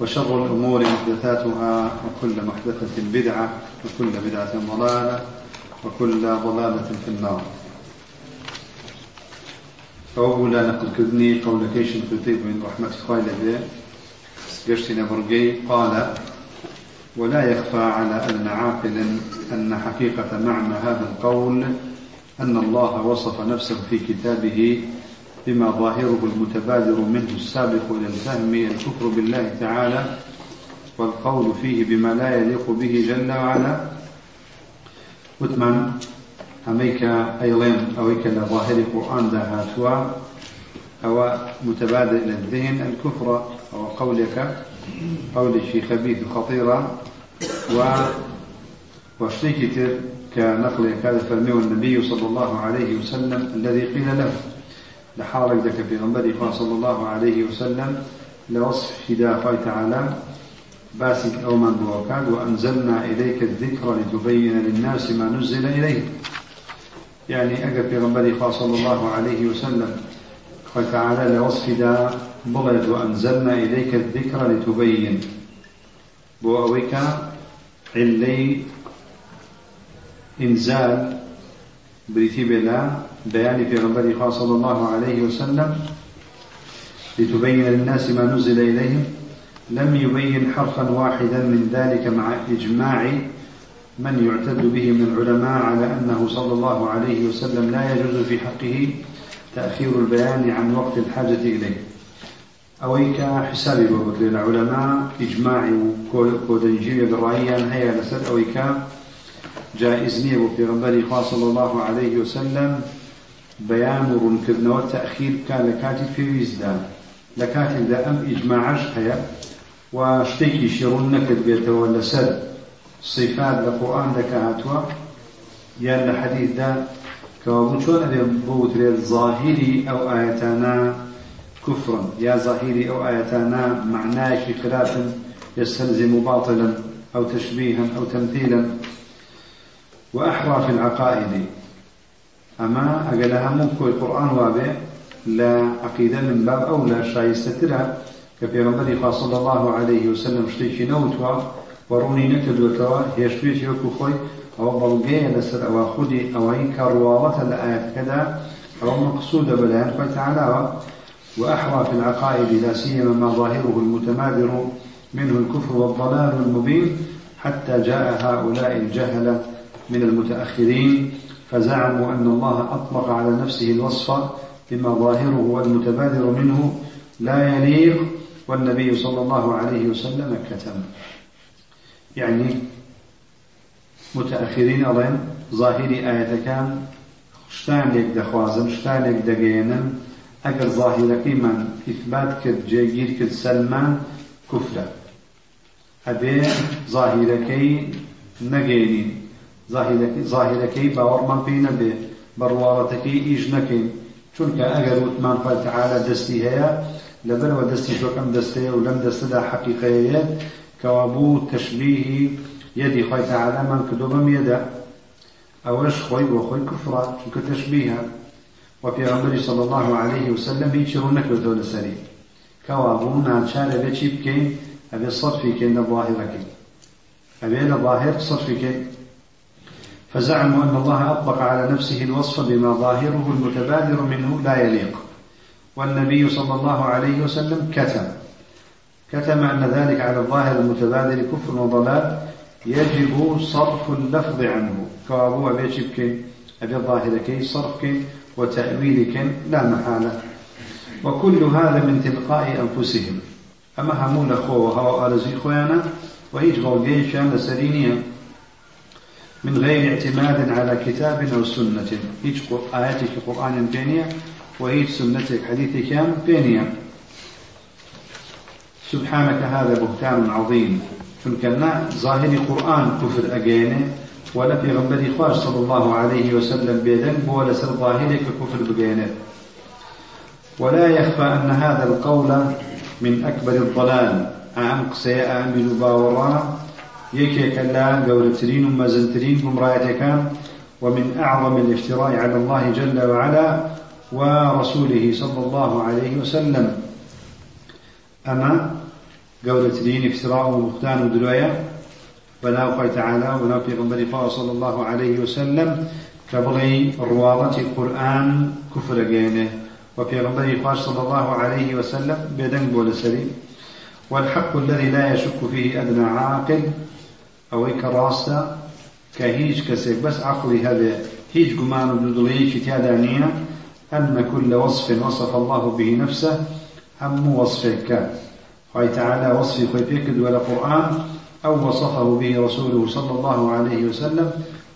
وشر الأمور محدثاتها وكل محدثة بدعة وكل بدعة ضلالة وكل ضلالة في النار. أولا نقل كذني قول كيش تطيب من رحمة خالد. قشتنا برقي قال ولا يخفى على أن عاقل أن حقيقة معنى هذا القول أن الله وصف نفسه في كتابه بما ظاهره المتبادر منه السابق إلى الفهم الكفر بالله تعالى والقول فيه بما لا يليق به جل وعلا. وثمان أميك أيضا أويك لظاهر القرآن ده هاتوا أو متبادر إلى الذهن الكفر أو قولك قول الشيخ خبيث خطيرة و وشتيكتر كنقل كذا فرميه النبي صلى الله عليه وسلم الذي قيل له. لحالك ذاك في غنبري صلى الله عليه وسلم لوصف هداه تعالى باسك أو من بوكاد وأنزلنا إليك الذكر لتبين للناس ما نزل إليه يعني أجل في غنبري صلى الله عليه وسلم قال تعالى لوصف دا بلد وأنزلنا إليك الذكر لتبين بوأويك علي إنزال بريتي بلا بيان في غنبري صلى الله عليه وسلم لتبين للناس ما نزل إليهم. لم يبين حرفا واحدا من ذلك مع إجماع من يعتد به من العلماء على أنه صلى الله عليه وسلم لا يجوز في حقه تأخير البيان عن وقت الحاجة إليه. أويك حساب بكر العلماء إجماع كودنجية بالرأي هيا لسد أويك جائز نية في غنبري صلى الله عليه وسلم بيان ورنكرنەوە تأخير كان لكاتب في ويزدان لكاتب دا أم إجماعش هيا. وشتيكي شرون نكد بيتوا لسر صفات لقرآن لك هاتوا. يا الحديث دا. كوابون شون أبي بوتري ظاهري أو آياتنا كفرا. يا ظاهري أو آياتنا معناه خلاف يستلزم باطلا أو تشبيها أو تمثيلا. وأحرى في العقائد. أما أقل هم كل القرآن وابع لا عقيدة من باب أولى شايستترها كفي رمضان صلى الله عليه وسلم شتيشي نوتوا وروني نكدوتوا هيشتويت يوكو خوي. أو بلغي لسر أو خدي أو إن كروالة الآيات كذا. أو مقصود بلان خوي تعالى وأحرى في العقائد لا سيما ما ظاهره المتمادر. منه الكفر والضلال المبين. حتى جاء هؤلاء الجهلة من المتأخرين. فزعموا أن الله أطلق على نفسه الوصف بما ظاهره المتبادر منه لا يليق والنبي صلى الله عليه وسلم كتم. يعني متأخرين أظن ظاهري آية كان شتان لك دخوازن شتان لك دقينا أجر ظاهرك من إثبات كد جيجير كد سلمان كفرة نقينين ظاهرەکەی باوەڕمان پێی نەبێ بەڕواڵەتەکەی ئیش نەکەین. چونکە ئەگەر وتمان فەرتەعالە دەستی هەیە لەبەرەوە دەستی تۆکەم دەستەیە و لەم دەستەدا حەقیقەیە کەوا بوو تەشبیهی یەدی خۆی تەعالەمان کردو بەم یەدا ئەوەش خۆی بۆ خۆی کوفڕە چونکە تەشبیهە الله عليه وسلم هیچ ڕوو نەکردەوە لەسەری. کەوا بوو ناچارە بێ چی بکەین؟ ئەبێ سەرفی کەین لە ظاهرەکەی. ظاهر فزعموا أن الله أطلق على نفسه الوصف بما ظاهره المتبادر منه لا يليق. والنبي صلى الله عليه وسلم كتم. كتم أن ذلك على الظاهر المتبادر كفر وضلال. يجب صرف اللفظ عنه. كابو أبي أبي الظاهر كي صرفك وتأويلك لا محالة. وكل هذا من تلقاء أنفسهم. أما همون أخوة وهو آلزي خويانا وهيج غوغيشان لسرينيا من غير اعتماد على كتاب أو سنة. هيج آياتك قرآن بينية وهيج سنتك حديثك بينية. سبحانك هذا بهتان عظيم. كنا ظاهر قرآن كفر أجينة ولا في غنبري خواج صلى الله عليه وسلم بيدن ولا سر ظاهرك كفر بجينة. ولا يخفى أن هذا القول من أكبر الضلال. أعم قسي أعمل باورا يكي كلا قولترين ومزنترين كان ومن أعظم الافتراء على الله جل وعلا ورسوله صلى الله عليه وسلم. أما قولترين افتراء ومختان ودلوية بناو تعالى وناو في صلى الله عليه وسلم كبغي رواضة القرآن كفر جينه وفي غنبري صلى الله عليه وسلم بدن بول سليم والحق الذي لا يشك فيه أدنى عاقل. أو كراسة كهيج كسيك. بس عقلي هذا هيج قمان بدليش تيادانية. أن كل وصف وصف الله به نفسه هم وصفك قال تعالى وصفي خيفيك ولا قرآن أو وصفه به رسوله صلى الله عليه وسلم.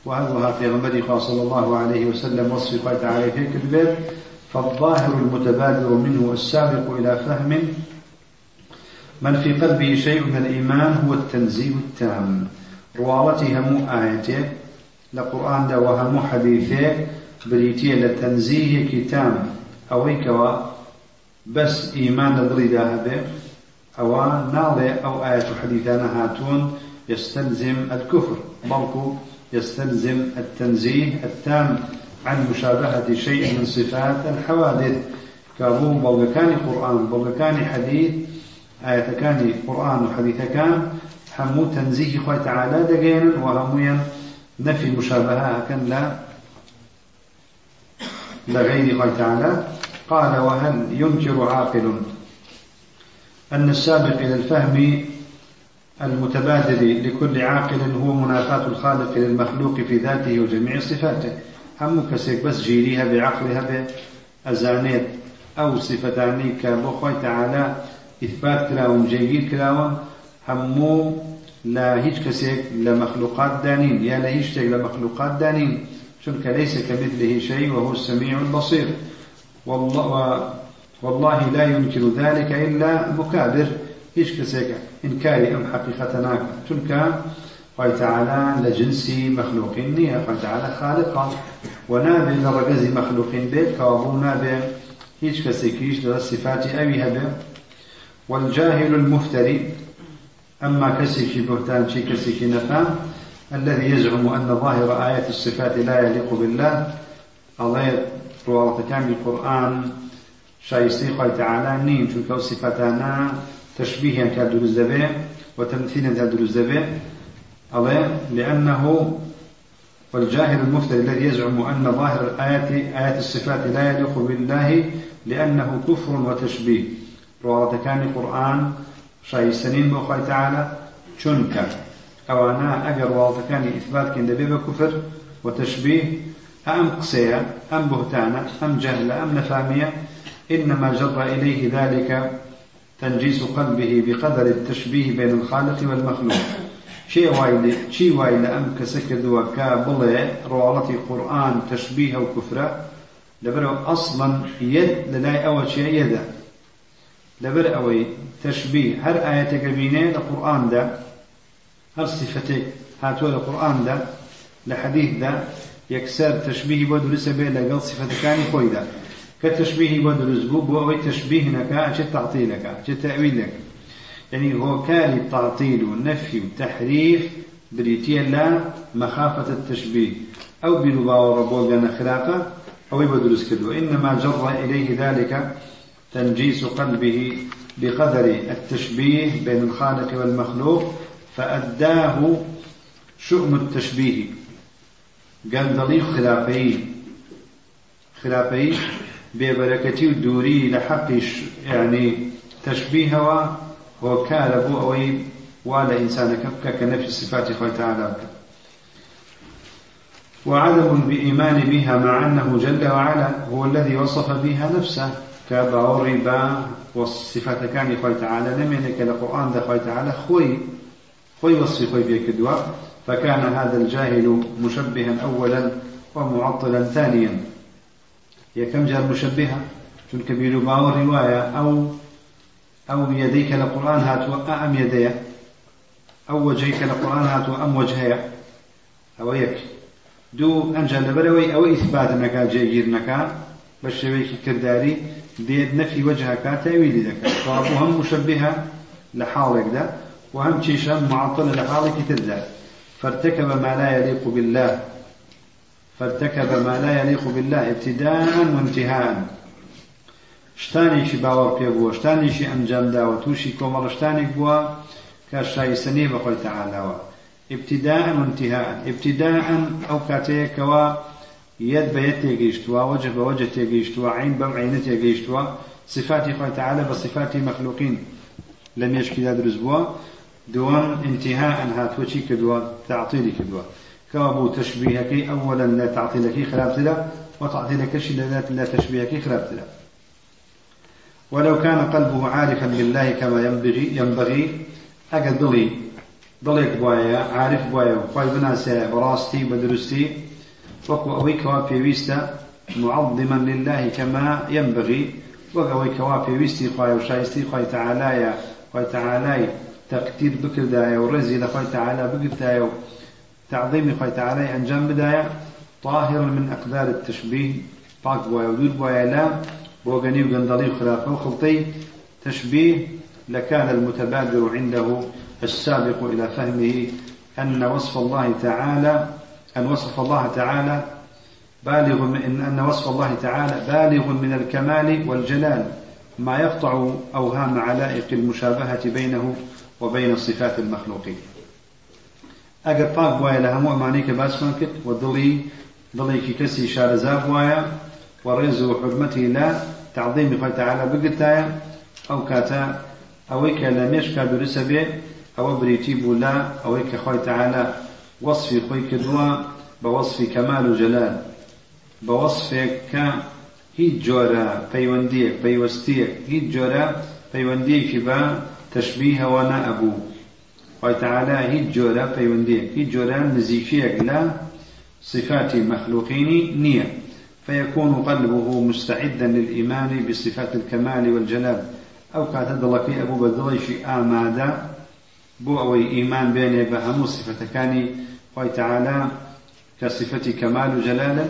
وهذا في غنبري صلى الله عليه وسلم وصفي قال تعالى فيك البيت فالظاهر المتبادر منه السابق إلى فهم من في قلبه شيء من الإيمان هو التنزيه التام. روالته هم آيته لقرآن ده وهم حديثه بريتية لتنزيه كتاب. أويك بس إيمان لدري ذهبه أو ناضي أو آية حديثنا هاتون يستلزم الكفر. بلكو يستلزم التنزيه التام عن مشابهة شيء من صفات الحوادث. كابو بلغكان قرآن بلغكان حديث آية كان قرآن وحديث كان همو تنزيه خوي تعالى دقينا وهمويا نفي مشابهة كان لا لغير خوي تعالى قال وهل ينكر عاقل. أن السابق إلى الفهم المتبادل لكل عاقل هو منافاة الخالق للمخلوق في ذاته وجميع صفاته. هم كسيك بس جيريها بعقلها بأزانيت أو صفتاني كبخوي تعالى إثبات همو لا هيج كسيك لمخلوقات دانين يا لا هيج لمخلوقات دانين شنك ليس كمثله شيء وهو السميع البصير. والله والله لا ينكر ذلك إلا مكابر. هيش كسيك إنكاري أم حقيقة ناك تلك قال تعالى لجنسي مخلوق نية. قال تعالى خالقا ونابي لرجز مخلوق بيت كوابو نابي هيش كسيكيش للصفات أبي هبه والجاهل المفتري. أما كسيكي بهتان شي كسيكي نفام الذي يزعم أن ظاهر آيات الصفات لا يليق بالله. الله رواه كامل القرآن شايستي قال تعالى نين چونکە صفاتانا تشبيها كدروز دبي وتمثيلا كدروز دبي الله لأنه والجاهل المفتري الذي يزعم أن ظاهر الآيات آيات الصفات لا يليق بالله لأنه كفر وتشبيه. رواه كان القرآن شايستنين بو تعالى چونك أو أنا أجر رواه كان إثبات كن دبي بكفر وتشبيه أم قسية أم بهتانة أم جهلة أم نفامية إنما جر إليه ذلك تنجيس قلبه بقدر التشبيه بين الخالق والمخلوق. شيء وايد شيء وايد أم كسكد وكابل روالة قرآن تشبيه وكفرة لبرو أصلا يد للاي أول شيء يدا لبر أوي تشبيه. هر آية قبينة لقرآن ده هر صفتك هاتوا القرآن ده لحديث ده يكسر تشبيه بدو لسبه لقل صفة كان خوي ده كتشبيه بود رزبو بو تشبيه نكا أشي تعطيلك أشي تأويلك يعني هو كان التعطيل والنفي والتحريف بريتيا لا مخافة التشبيه. أو بنباو ربوغنا خلافة أو يبدرس كدو إنما جر إليه ذلك تنجيس قلبه بقدر التشبيه بين الخالق والمخلوق فأداه شؤم التشبيه. قال ضليل خلافي. خلافي ببركتي ودوري لحقش يعني تشبيهها وكال بو أوي ولا إنسان كبك كنفس صفات الله تعالى. وعدم بإيمان بها مع أنه جل وعلا هو الذي وصف بها نفسه. كبا الربا والصفات كان الله تعالى. لم ينك القرآن ده تعالى. خوي خوي وصف خوي بيك الدواء. فكان هذا الجاهل مشبها أولا ومعطلا ثانيا. هي كم جار مشبهة چونکە بیر و باوەڕی وایە ئەو أو يديك لقرآن هاتوا أم يدي أو وجهك لقرآن هاتوا أم وجهي أو يك. دو أنجل لبروي أو إثبات نكا جيجير نكا. بشويك كرداري. ديد نفي وجهك تأويل ذكا فأبوهم مشبهة لحالك ده وهم تشيشا معطل لحالك تردا فارتكب ما لا يليق بالله. فارتكب ما لا يليق بالله ابتداء وانتهاء. شتانێکی باوەڕ پێ بووە شتانێکی ئەنجام داوە تووشی کۆمەڵە شتانێک بووە کە شایستنی بەخۆی تەعالاوە. ابتداء وانتهاء. ابتداء ئەو کاتەیەکەوە بە یەت تێگەیشتووە وجه بە وجه تێگەیشتووە عین بەم عینە تێگەیشتووە صفاتی خۆی تەعالە بە صفاتی مەخلوقین لە مێشکیدا دروست بووە. دووەم انتهاء هاتووەچی کردووە؟ تعطیلی کردووە. کەوا بوو تشبیهەکەی ئەوەلەن لە تعطیلەکەی خراپترە وتعطيلكشي لا تشبيهك خرابتلا ولو كان قلبه عارفا بالله كما ينبغي ينبغي أجد ضلي ضليك بوايا عارف بوايا خوي بناسا براستي بدرستي وافي ويستا معظما لله كما ينبغي وأويك وافي ويستي خوي وشايستي خوي تعالى خوي تعالى تقدير بكر دايا ورزي لخوي تعالى بكر دايا تعظيم خوي تعالى أنجام بدايا طاهرا من أقدار التشبيه طاق بوايا ودود بوايا لا بوغني وقندلي وخلافه وخلطي تشبيه لكان المتبادر عنده السابق إلى فهمه أن وصف الله تعالى أن وصف الله تعالى بالغ من أن وصف الله تعالى بالغ من الكمال والجلال ما يقطع أوهام علائق المشابهة بينه وبين صفات المخلوقين. أجر طاق بوايا لها مؤمنيك باسمان كت ودلي دڵێکی کەسی شارەزا بواە وەڕێز و حرمەتی لا تعظیمی خۆی تعالى بگرتایە ئەو کاتە ئەوەی کە لە مێشکا درسە بێ ئەوە بریتی بوو لا ئەوەی کە وەصفی خۆی کردووە بە وەصفی کەمال و جەلال بە وەصفێک کە هیچ جۆرە پەیوەندیەک پەیوەستیەک هیچ جۆرە پەیوەندیەکی بە تەشبیهەوە نەئەبوو خۆی تعالى هیچ جۆرە پەیوەندیەک هیچ جۆرە نزیکیەک لە صفات المخلوقين نية. فيكون قلبه مستعدا للإيمان بصفات الكمال والجلال. أو كاتد لك أبو بدليش آمادا بو أو إيمان بين بهم صفة كاني خوي تعالى كصفة كمال وجلال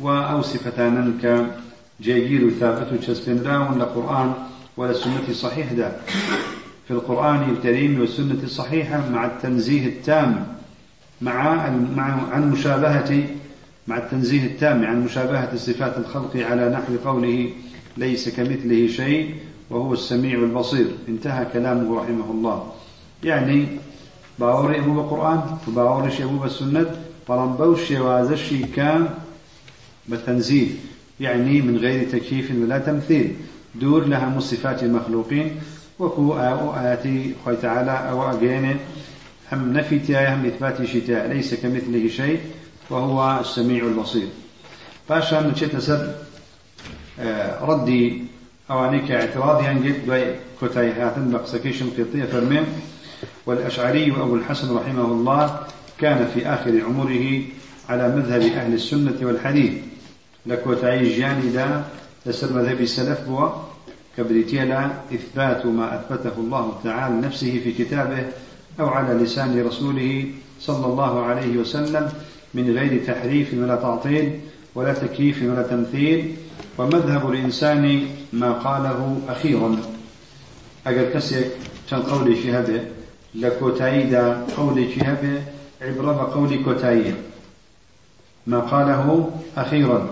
وأو صفتان كجيجير ثابت تسبن لقرآن ولا سنة صحيح دا. في القرآن الكريم والسنة الصحيحة مع التنزيه التام مع مع عن مشابهة مع التنزيه التام عن مشابهة صفات الخلق على نحو قوله ليس كمثله شيء وهو السميع البصير. انتهى كلامه رحمه الله. يعني باوري أبو القرآن وباوري أبو السنة فرنبوش وازشي كان بالتنزيه يعني من غير تكييف ولا تمثيل دور لها صفات المخلوقين وكو آياتي خوي تعالى أو أجينه هم نفي تايا هم إثبات شتاء ليس كمثله شيء وهو السميع البصير باشا نشيت سر آه، ردي أوانيك اعتراضي عن جد كتاي هاتن بقسكيش القطية فرمين والأشعري أبو الحسن رحمه الله كان في آخر عمره على مذهب أهل السنة والحديث. لكوتاي جياني دا تسر مذهب السلف بوا كبريتيلا إثبات ما أثبته الله تعالى نفسه في كتابه أو على لسان رسوله صلى الله عليه وسلم من غير تحريف ولا تعطيل ولا تكييف ولا تمثيل. ومذهب الإنسان ما قاله أخيرا. أجل كسيك كان قولي في هذا. لكوتايدا قولي هذا عبرة قولي كوتايدا ما قاله أخيرا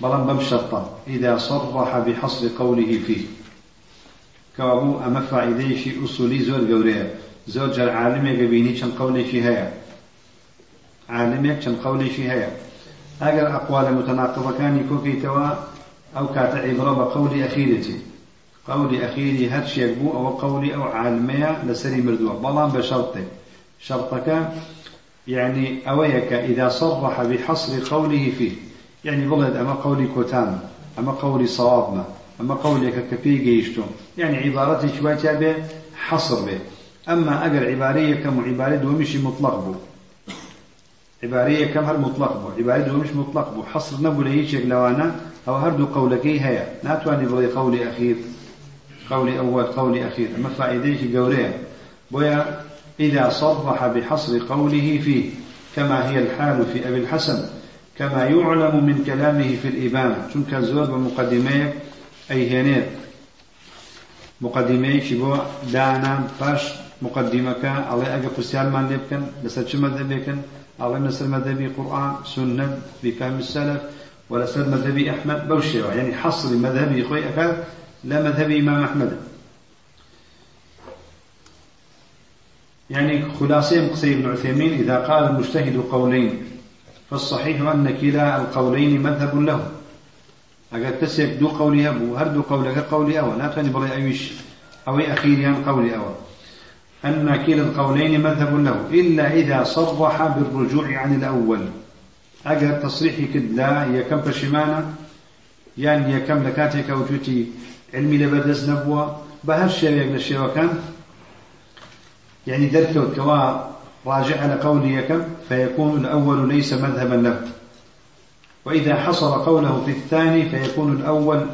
بلن بمشطة إذا صرح بحصر قوله فيه. كابو أمفع إذيشي أصولي زور قوريه زۆر جار عالمێکە بینی چەند قولێکی هەیە. عالمێک چەند قولێکی هەیە. ئەگەر ئەقوالە متەناقضەکانی کۆکەیتەوە ئەو کاتە عیبڕە بە قولی ئەخیرەتی. قولی هەر شێک بوو ئەوە قولی ئەو عالمەیە لەسەری مردووە بەڵام بە شەرتێک شەرتەکە يعني أويك إذا صرح بحصر قوله فيه. يعني بلد أما قولي كوتان أما قولي صوابنا أما قولي كفي جيشتو. يعني عبارتي شوية به حصر به. أما أجر عبارية كم عبارة دومش مطلق بو. عبارية كم هر مطلق بو. عبارة دومش مطلق بو. حصر نبو لهي شيء لوانا أو هردو قولكي هيا. ناتواني بغي قولي أخير قول أول قول أخير. أما فائديك قوليه بويا إذا صرح بحصر قوله فيه كما هي الحال في أبي الحسن كما يعلم من كلامه في الإبانة شنك زور بمقدميك أي هنير. مقدميك بو دانا باش مقدمك. على أجا قسيال من لبكن شو مذهبكن على نسر مذهبي قرآن سنة بفهم السلف ولا مذهبي أحمد بوشي يعني حصر مذهبي خوي أكاد لا مذهب إمام أحمد. يعني خلاصة قصي ابن عثيمين إذا قال المجتهد قولين فالصحيح أن كلا القولين مذهب له. أقل تسيك دو قولي أبو هر دو قولك قولي أول لا تعني بري أيش؟ أو أخيريا قولي أول. أن كلا القولين مذهب له إلا إذا صرح بالرجوع عن الأول. أقل تصريحي كد لا يكم فشمانا يعني يكم لكاتك علمي لبردز نبوة. بهر شيء للشيء وكان يعني درك كوا راجع على قولي يكم فيكون الأول ليس مذهبا له وإذا حصل قوله في الثاني فيكون الأول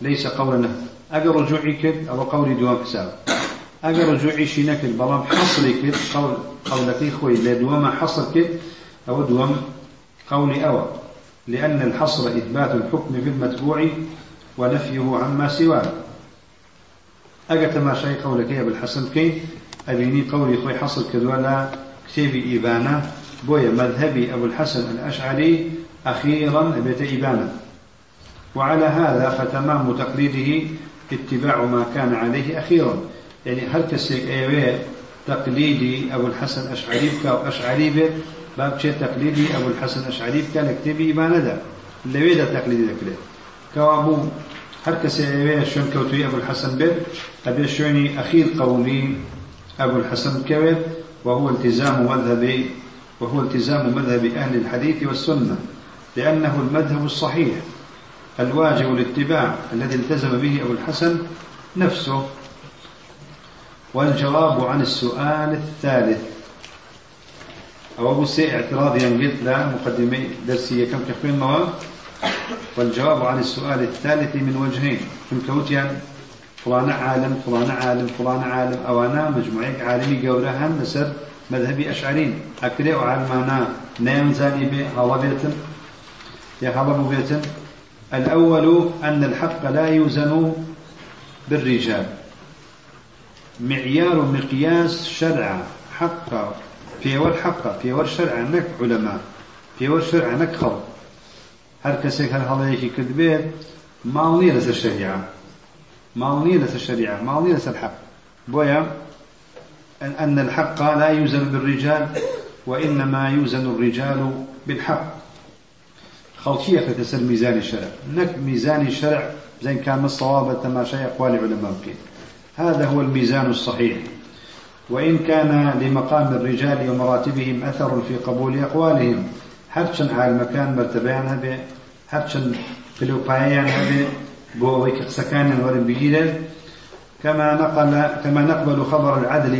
ليس قولا له أجر رجوعي كد أو قولي دوام كساب أجر رجوعي شينك بلام حصلي كد قول قولتي خوي لدوام حصل كد أو دوام قولي أو لأن الحصر إثبات الحكم في المتبوع ونفيه عما سواه. أجت ما شيء قولك يا بالحسن كي؟ أبيني قولي خوي حصل كدولا كتابي إبانة بويا مذهبي أبو الحسن الأشعري أخيرا بيت إبانة وعلى هذا فتمام تقليده اتباع ما كان عليه أخيرا. يعني هل كسيك أيوه تقليدي أبو الحسن أشعري بك أو أشعري بك باب شيء تقليدي أبو الحسن أشعري بك لكتبي إبانة ده. اللي ويدا تقليدي ذكره كوابو هر اوه شون كوتوي ابو الحسن بيت ابي شوني اخير قولي ابو الحسن كويت وهو التزام مذهب وهو التزام مذهب أهل الحديث والسنة لأنه المذهب الصحيح الواجب الاتباع الذي التزم به ابو الحسن نفسه. والجواب عن السؤال الثالث. أو أبو سي اعتراض ينقل لا مقدمي درسية. كم تخفين مواد والجواب عن السؤال الثالث من وجهين. من كوتيان فلان عالم فلان عالم فلان عالم. أو أنا مجموعة عالمي قولها نسر مذهبي أشعرين. أكري وعلمانا نيم زاني بي هلا بيتن. يا هلا بيتن. الأول أن الحق لا يوزن بالرجال. معيار مقياس شرع. حق. في ور حق. في ور شرع نك علماء. في ور شرع نك خلق. هر کەسێک هەر هەڵەیەکی کرد بێت ماڵ نییە لەسەر شەریعە ماڵ نییە لەسەر شەریعە ماڵ نییە لەسەر حەق. بۆیە أن الحق لا يوزن بالرجال وإنما يوزن الرجال بالحق. خلطية تسر ميزان الشرع نك ميزان الشرع زي كان الصواب تماشي أقوال علماء هذا هو الميزان الصحيح. وإن كان لمقام الرجال ومراتبهم أثر في قبول أقوالهم هرچن عالمەکان مرتبەیان هەبێ هەرچەند پلوپایان هەبێ بۆ ئەوەی کە قسەکانیان وەرن بگیرێت كما نقل كما نقبل خبر العدل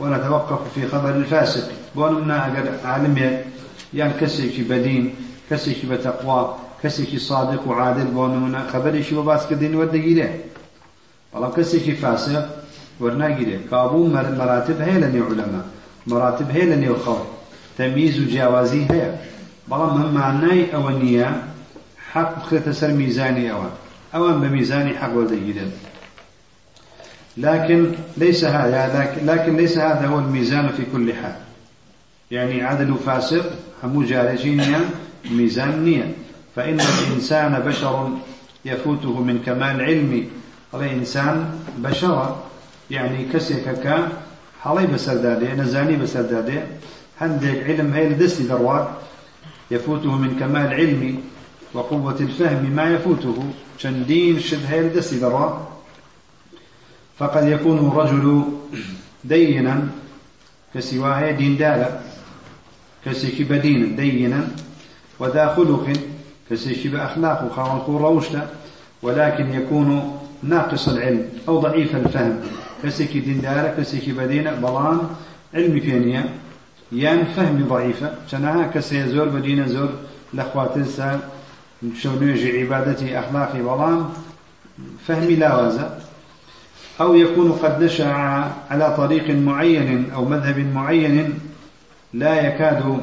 ونتوقف في خبر الفاسق. بونمنا أجر عالمية يعني كسيكي بدين كسيكي بتقوى كسيكي صادق وعادل بونمنا خبري شو باس كدين ودقيره والله كسيكي فاسق ورناقيره كابو مراتب هي لني علماء مراتب هي لني الخوف تمييز وجاوازي هي بەڵام هەم معنای ئەوە نییە حق بخرێتە سەر میزانی ئەوە. ئەوان بە میزانی حق وەردەگیرن لكن ليس هذا لكن ليس هذا هو الميزان في كل حال. يعني عدل فاسق هم جارجين ميزان فإن الإنسان بشر يفوته من كمال علمي الإنسان بشر. يعني كسيكك حڵی بەسەردادێ نەزانی بەسەردادێ هەندێک علم هەیە لە دەستی دەڕوات يفوته من كمال علم. وقوة الفهم ما يفوته. شندين شبه الدسي ذرا فقد يكون الرجل دينا كسواه دين دالا كسيك بدين دينا وذا خلق كسيك بأخلاق خالق روشتا ولكن يكون ناقص العلم أو ضعيف الفهم. كسيك دين دالا كسيك بدين بلان علم فينيا يان فهمي ضعيفة شنها كسي زور بدين زور لخواتنسا شونيجي عبادتي أخلاقي بلان فهمي لا وزا أو يكون قد نشأ على طريق معين أو مذهب معين لا يكاد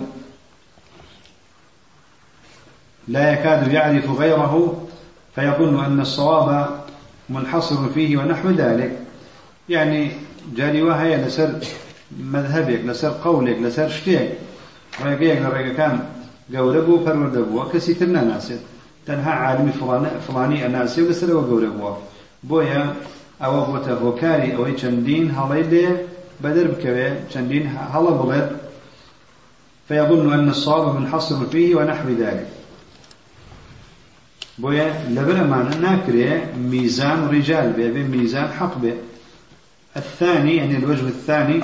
لا يكاد يعرف غيره فيظن أن الصواب منحصر فيه ونحو ذلك. يعني جاري وهي لسر مذهبك لسر قولك لسر شتيك. ڕێگەیەک لە ڕێگەکان گەورە بوو پەروەردە بووە کەسی تر ناناسێت. تەنها عالمی فڵانی ئەناسێ و لەسەرەوە گەورە بووە بۆیە ئەوە بۆتە هۆکاری ئەوەی چەندین هەڵەی لێ بەدەر بکەوێ چەندین هەڵە بڵێت. فيظن أن الصواب منحصر فيه ونحو ذلك. بويا لبرمان ناكري ميزان رجال بي ميزان حق بي الثاني يعني الوجه الثاني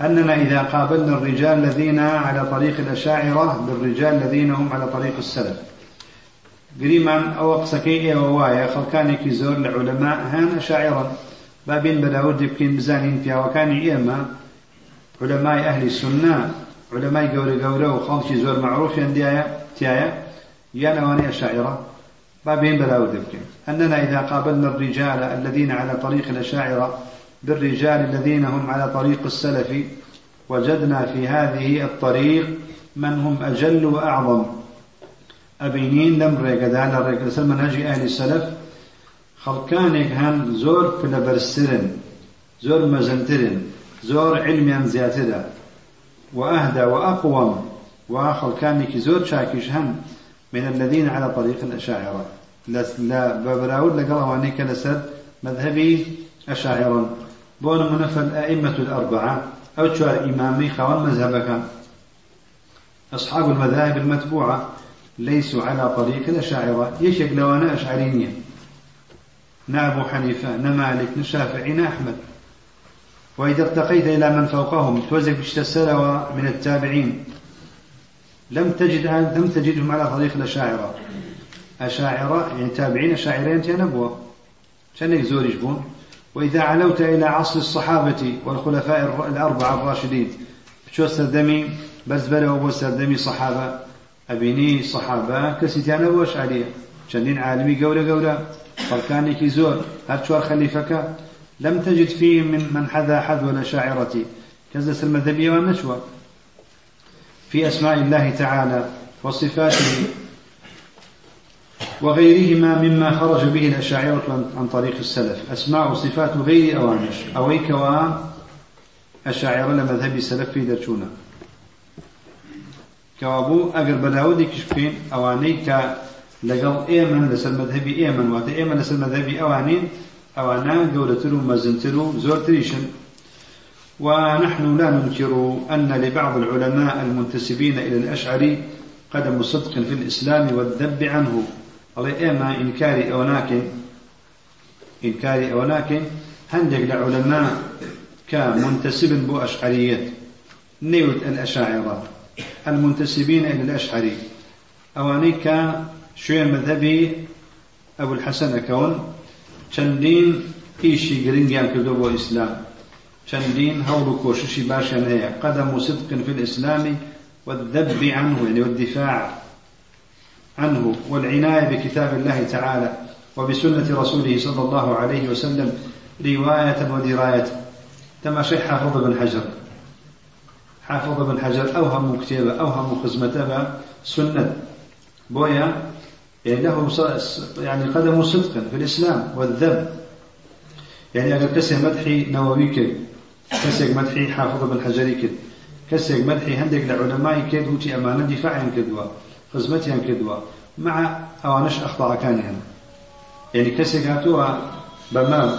أننا إذا قابلنا الرجال الذين على طريق الأشاعرة بالرجال الذين هم على طريق السلف. قريمان أو قسكي ووايا خلقاني زور لعلماء هان أشاعرة. بابين بداود يبكين بزانين فيها وكان إيما علماء أهل السنة علماء قوري قوري وخلقي زور معروف ينديايا تيايا يانا واني أشاعرة. بابين بداود يبكين. أننا إذا قابلنا الرجال الذين على طريق الأشاعرة بالرجال الذين هم على طريق السلف وجدنا في هذه الطريق من هم أجل وأعظم. أبينين لم ريقدان الريقدان منهج أهل السلف. خلقانك هن زور فلبرسرن زور مزنترن زور علميا زياتدا وأهدى وأقوم وخلقانك زور شاكش هن من الذين على طريق الأشاعرة. لا ببراود لقلوانيك لسد مذهبي أشاعرا. بون منفى الأئمة الأربعة أو شوار إمامي خوان مذهبك أصحاب المذاهب المتبوعة ليسوا على طريق الأشاعرة يشك لو أنا أشعرينية نا أبو حنيفة نا مالك نا شافعي نا أحمد. وإذا ارتقيت إلى من فوقهم توزك السلوى من التابعين. لم تجد لم تجدهم على طريق الأشاعرة. أشاعرة يعني تابعين أشاعرين تنبوة كان زور يجبون وإذا علوت إلى عصر الصحابة والخلفاء الأربعة الراشدين بشو سردمي بزبلة وبو سردمي صحابة. أبيني صحابة كسيتانا بوش عليه عالمي قولة قولة فركاني زور هرشوار خليفك. لم تجد فيه من من حذا حذو الأشاعرة كزس المذهبية والنشوة في أسماء الله تعالى وصفاته وغيرهما مما خرج به الأشاعرة عن طريق السلف. أسماء وصفات غير أوانش أويك أشاعرة لمذهب السلف في درشونا كوابو أقر بلاودي كشفين أوانيك لقل إيمن لسل مذهبي إيمن وات إيمن لسل مذهبي أوانين أوانا قولتلو مزنتلو زور تريشن ونحن لا ننكر أن لبعض العلماء المنتسبين إلى الأشعري قدم صدق في الإسلام والذب عنه. الله إما إنكاري أو ناكن؟ إنكاري أو ناكن؟ هندق لعلماء كمنتسب بو أشعرية نيوت الأشاعرة. المنتسبين إلى الأشعري. أوانيك شوية مذهبي أبو الحسن أكون. چەندین ئیشی گرنگیان کردو بۆ ئیسلام چەندین هەوڵ و کۆششی باشیان هەیە قدم صدق في الإسلام والذب عنه يعني والدفاع. عنه والعناية بكتاب الله تعالى وبسنة رسوله صلى الله عليه وسلم رواية ودراية. تما شيخ حافظ بن حجر. حافظ بن حجر أوهم كتابة أوهم خزمة سنة. بويا له يعني قدم صدق في الإسلام والذب يعني أقل كسي مدحي نووي كسي مدحي حافظ بن حجري كسي مدحي هندك لعلماء كد وتي أمانة دفاع كدوا خزمتي كدوا مع أخطاء كانهم يعني كسي كاتوا بمام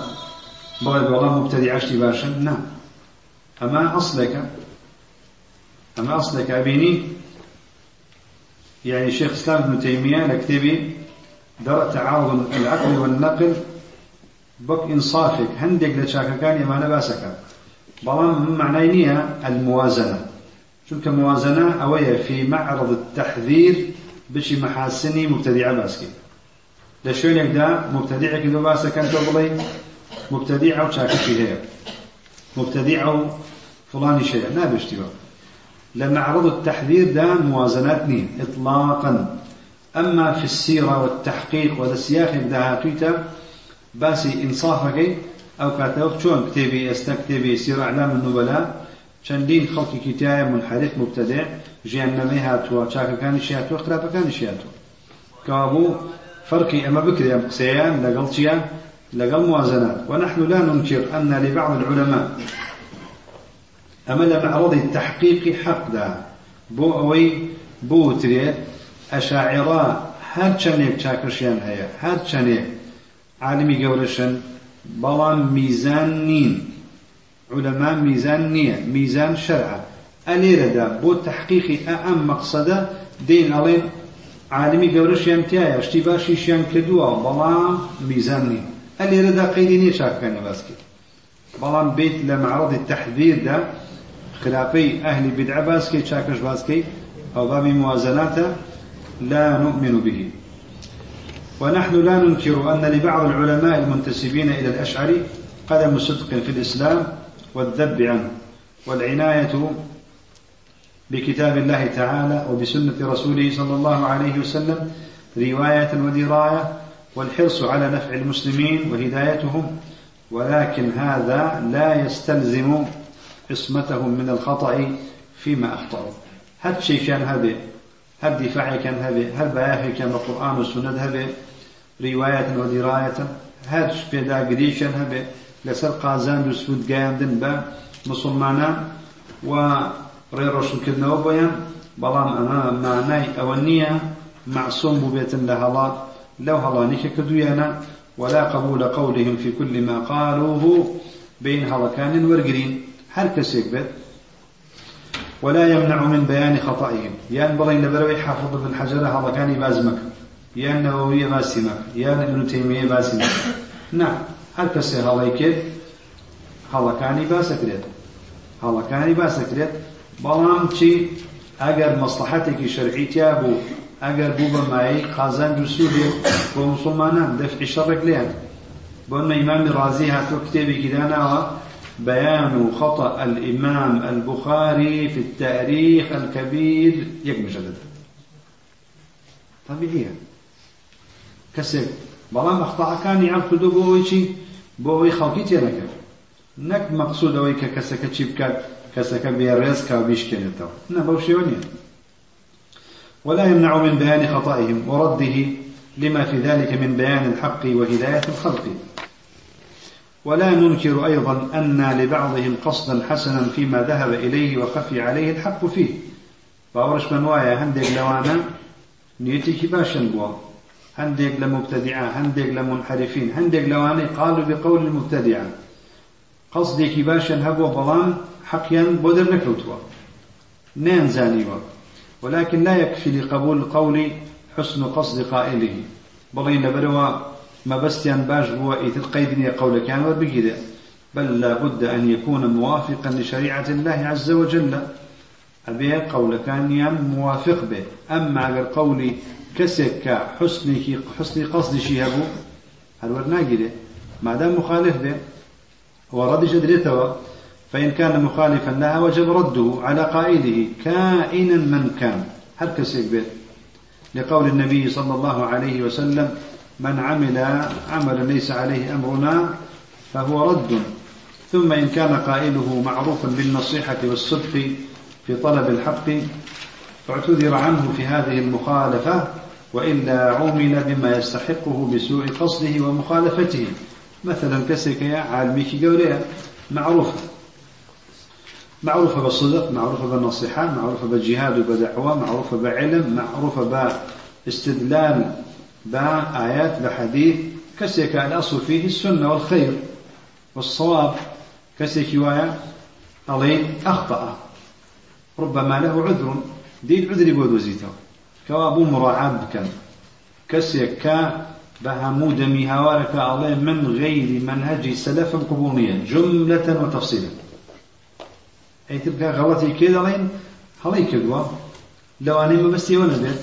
بغير والله مبتدي عشتي باشا نعم أما أصلك أما أصلك أبيني يعني شيخ الإسلام ابن تيمية لكتبي درء تعارض العقل والنقل بك إنصافك هندك لشاكا كان يما نباسك بلان من معنينيها الموازنة. شو كموازنة أوية في معرض التحذير بشي محاسني مبتدع باسكي. لشوينك دا مبتدع كدو باسك أنت بلي مبتدع أو شاكا في مبتدع أو فلان شيء نابشتي بقى لما عرض التحذير ده موازنات نين إطلاقا. أما في السيرة والتحقيق وذا السياق ده تويتا باسی ئینصافەکەی ئەو کاتەوە چۆن کتێبی ئێستا کتێبی سیر ئەعلام النوبەلا چەندین خەڵکی تایە منحرف مبتدع ژیان نەمەی هاتووە چاکەکانی هاتووە خراپەکانی هاتووە کەوابوو فرقي أما بكري أم قسيان لقل شيان لقل موازنات ونحن لا ننكر أن لبعض العلماء. أما لمعرض التحقيق حق دا بو أوي بو تري أشاعراء هر چنێک چاکرشیان هەیە هەر چەندێک عالمی گەورەشن بەڵام میزان نین. علەما میزان نییە میزان شەرع ئەلێرەدا بۆ تحقیقی ئەم مەقسەدە دێن ئەڵێن عالمی گەورەشیان تایە شتی باشیشیان کردووە بەڵام میزان نین ئەلێرەدا قەیدی نییە چاکەکانی باسکرد بەڵام بیت لە معرضی تەحذیردا خراپەی ئەهلی بدعە باسکەی چاکەش باسکەی ئەو بابی موازناتە لا نؤمن به. ونحن لا ننكر أن لبعض العلماء المنتسبين إلى الأشعري قدم صدق في الإسلام والذب عنه والعناية بكتاب الله تعالى وبسنة رسوله صلى الله عليه وسلم رواية ودراية والحرص على نفع المسلمين وهدايتهم ولكن هذا لا يستلزم عصمتهم من الخطأ فيما أخطأوا. هذا شيء كان هذا هل دفاعي كان هذه؟ هل بياهي كان القرآن والسنة هذه؟ رواية ودراية هل شبيدا قريشا هذه؟ لسر قازان وسود قاندن با مسلمانا و ريروشن كدنا وبيان بلان أنا معناي أولنية معصوم ببيت لهلا لو هلا نيك كدويانا ولا قبول قولهم في كل ما قالوه بين هلكان ورقرين هل كسيك بيت ولا يمنع من بيان خطئهم يان بلين لبروي حافظ بن حجر هذا كان بازمك يا النووي باسمك يا ابن تيمية باسمك نعم هذا يكيد هذا كان باسكريت هذا كان باسكريت بلام شي اگر مصلحتك شرعي تابو اگر بوبا معي قازان جسودي ومسلمانا دفع شرك لها بون امام رازي هاتو كتابي كدانا بيان خطأ الإمام البخاري في التاريخ الكبير يك مجلد طبيعية كسب بلام أخطاء كان يعرف كدو بويشي بوي خلقي تيرك نك مقصود أويك كسك تشيبك كسك بيرزك وبيشكنته نبوشي ونيا ولا يمنع من بيان خطئهم ورده لما في ذلك من بيان الحق وهداية الخلق. ولا ننكر أيضا أن لبعضهم قصدا حسنا فيما ذهب إليه وخفي عليه الحق فيه. باورش من وايا هندق لوانا نيتي باشا بوا هندق لمبتدعة هندق لمنحرفين هندق لوانا قالوا بقول المبتدعة قصدي كباشا هبوا بلان حقيا بودر نكوتوا نين زانيوا ولكن لا يكفي لقبول القول حسن قصد قائله. بلين بروا ما بستيان باش بوا إيتر قيدني قول كان وبقيدة بل لا بد أن يكون موافقا لشريعة الله عز وجل. أبي قول كان موافق به. أما على قولي كسك حسني حسني قصد شيهبو هل ورنا قيدة ما دام مخالف به ورد جدريته فإن كان مخالفا لها وجب رده على قائله كائنا من كان. هل كسك به لقول النبي صلى الله عليه وسلم من عمل عملا ليس عليه أمرنا فهو رد. ثم إن كان قائله معروفا بالنصيحة والصدق في طلب الحق فاعتذر عنه في هذه المخالفة وإلا عومل بما يستحقه بسوء قصده ومخالفته. مثلا كسك يا عالميك قوليا معروفة. معروفة بالصدق معروفة بالنصيحة معروفة بالجهاد وبدعوة معروفة بعلم معروفة باستدلال با آيات بحديث. كسيك الأصل فيه السنة والخير والصواب. كسيك ألين أخطأ. ربما له عذر. دين عذر بود وزيته كوابو مراعاة بكن. كسيك كا بهمود مهوارك الله من غير منهج سلف قبوليا جملة وتفصيلا. أي تبقى غلطي كذا لين هلي كدوا. لو أنا ما بستي ولا بيت.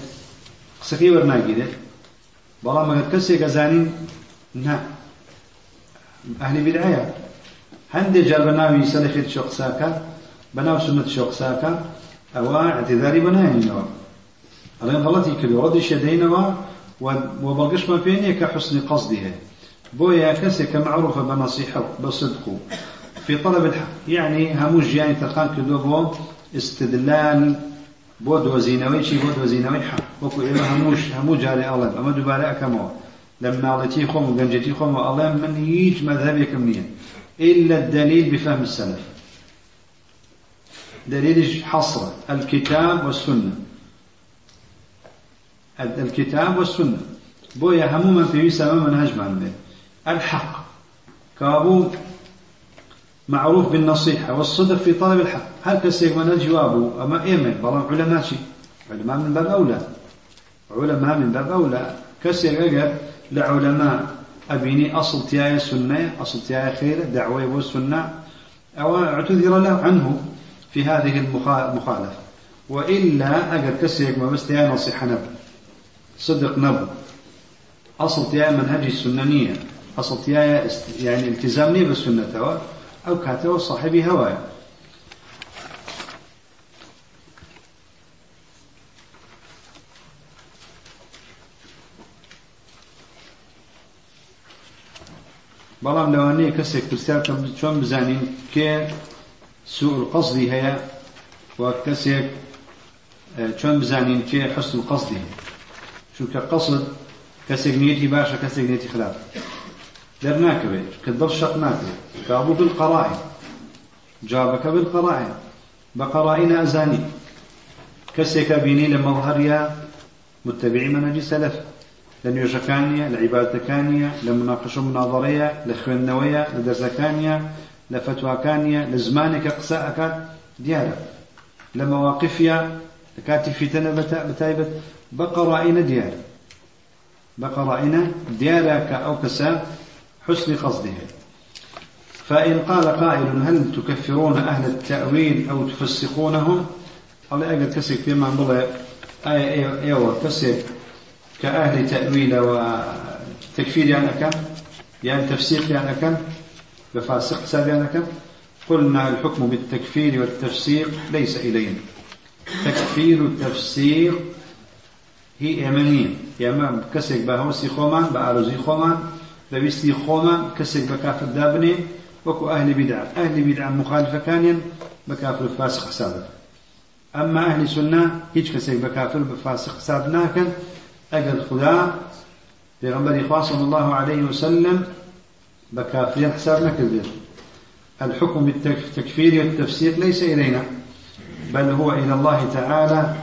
سكي ورناقي بەڵام ئەگەر کەسێک ئەزانین نا ئەهلی بدعەیە هەندێک جار بە ناوی سەلەفێت شۆقساکە بە ناو سنت شۆقساکە ئەوە اعتذاری بەنایەنەوە ئەڵێن غەڵەتی کردو ڕەدی شێدەینەوە و بەڵگەشمان پێ نییە کە حسنی قەسدی هەیە بويا كسك معروفة بنصيحة بصدق. في طلب الحق يعني هموش يعني تلقان كدو استدلال بود وزينوي شي بود وزينوي حق. وكو إما هموش همو جاري الله أما دوباره أكمو لما علتي خوم وقنجتي خوم الله من يج مذهب يكمنيا إلا الدليل بفهم السلف. دليل حصر الكتاب والسنة. الكتاب والسنة. بويا همو من في سما منهج من الحق. كابو معروف بالنصيحة والصدق في طلب الحق. هل كسيك من الجواب؟ أما إيمن بلان علماء شي علماء من باب أولى. علماء من باب أولى. أجر لعلماء. أبيني أصل تياي سنة أصل تياي خير دعوة والسنة. أو أعتذر له عنه. في هذه المخالفة. وإلا أجر كسيك ما بس تياي نصيحة نبو صدق نبو أصل تياي منهج السننية أصل تياي يعني التزامني بالسنة أو كاتب صاحبي هوايا بەڵام لەوانەیە کەسێک پرسیارکە چۆن بزانین کێ سوء قەصدی هەیە و کەسێک چۆن بزانین کێ حسن قەصدی چونکە قەصد کەسێک نیەتی باشە کەسێک نیەتی خراپ. دەرناکەوێت کە دڵ شەق ناکرێت. کابوو بالقەڕائن جوابەکە بالقەڕائن بە قەڕائن ئەزانی کەسێکە بینی لە مەڵهەریا متبعی مەنەجی سەلەف لە نوێژەکانیە لە عیباتەکانیە لە مناقش و لە مەواقفە لە کاتی فیتەنە بەتایبەت بە قەڕائینە دیارە بە قەڕائینە دیارە کە ئەو کەسە حسن قصده فإن قال قائل هل تكفرون أهل التأويل أو تفسقونهم؟ قال أجل كسك فيما بلا أي أيوة كسك كأهل تأويل وتكفير يعني كم؟ يعني تفسيق يعني كم؟ بفاسق حساب كم قلنا الحكم بالتكفير والتفسيق ليس إلينا. تكفير التفسير هي إيمانية. يعني كسك بهوسي خومان بأرزي خومان بويستي خومان كسك بكافر دابني وكو أهل بدعة. أهل بدعة مخالفة كانين بكافر فاسق حسابه أما أهل سنة هيج كسك بكافر بفاسق حساب ناكن أجل خدا پیغمبر إخوة صلى الله عليه وسلم بكافرين حساب نكذب الحكم بالتكفير والتفسيق ليس إلينا بل هو إلى الله تعالى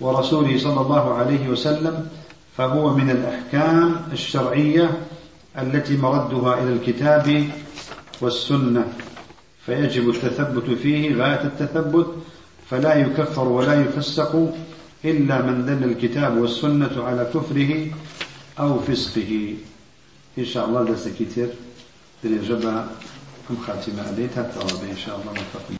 ورسوله صلى الله عليه وسلم فهو من الأحكام الشرعية التي مردها إلى الكتاب والسنة. فيجب التثبت فيه غاية التثبت فلا يكفر ولا يفسق إلا من دل الكتاب والسنة على كفره أو فسقه. إن شاء الله درس كتير. درجة أم خاتمة عليه حتى إن شاء الله متفقين